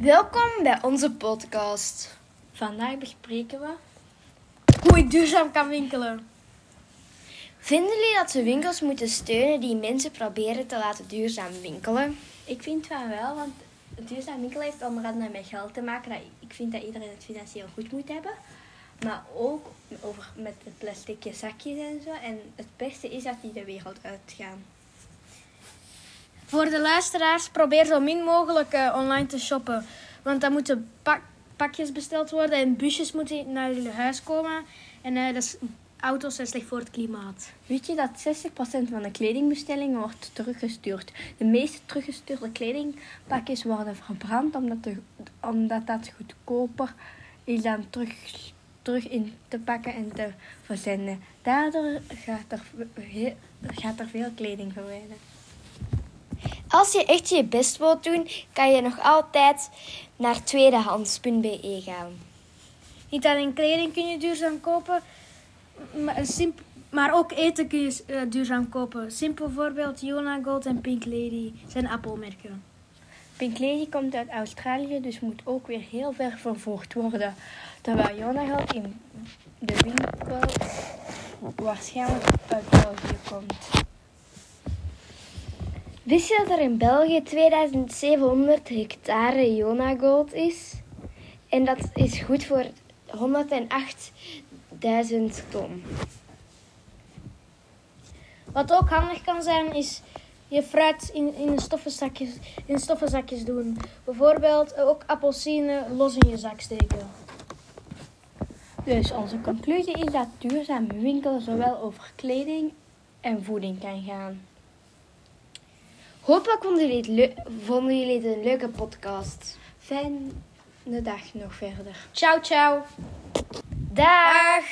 Welkom bij onze podcast. Vandaag bespreken we Hoe ik duurzaam kan winkelen. Vinden jullie dat we winkels moeten steunen die mensen proberen te laten duurzaam winkelen? Ik vind van wel, want duurzaam winkelen heeft onder andere met geld te maken. Dat ik vind dat iedereen het financieel goed moet hebben. Maar ook over met de plastic zakjes en zo. En het beste is dat die de wereld uitgaan. Voor de luisteraars, probeer zo min mogelijk eh, online te shoppen. Want dan moeten pak- pakjes besteld worden en busjes moeten naar jullie huis komen. En eh, dat is, auto's zijn slecht voor het klimaat. Weet je dat 60% van de kledingbestellingen wordt teruggestuurd? De meeste teruggestuurde kledingpakjes worden verbrand omdat, de, omdat dat goedkoper is dan terug, terug in te pakken en te verzenden. Daardoor gaat er, gaat er veel kleding verwijderen. Als je echt je best wilt doen, kan je nog altijd naar tweedehands.be gaan. Niet alleen kleding kun je duurzaam kopen, maar, een simp- maar ook eten kun je eh, duurzaam kopen. Simpel voorbeeld, Jona Gold en Pink Lady zijn appelmerken. Pink Lady komt uit Australië, dus moet ook weer heel ver vervoerd worden. Terwijl Jonageld in de winkel waarschijnlijk uit België komt. Wist je dat er in België 2700 hectare Jonagold is? En dat is goed voor 108.000 ton. Wat ook handig kan zijn, is je fruit in, in, stoffen zakjes, in stoffen zakjes doen. Bijvoorbeeld ook appelsine los in je zak steken. Dus onze conclusie is dat duurzaam winkelen zowel over kleding en voeding kan gaan. Hopelijk vonden jullie, het vonden jullie het een leuke podcast. Fijne dag nog verder. Ciao, ciao. Dag.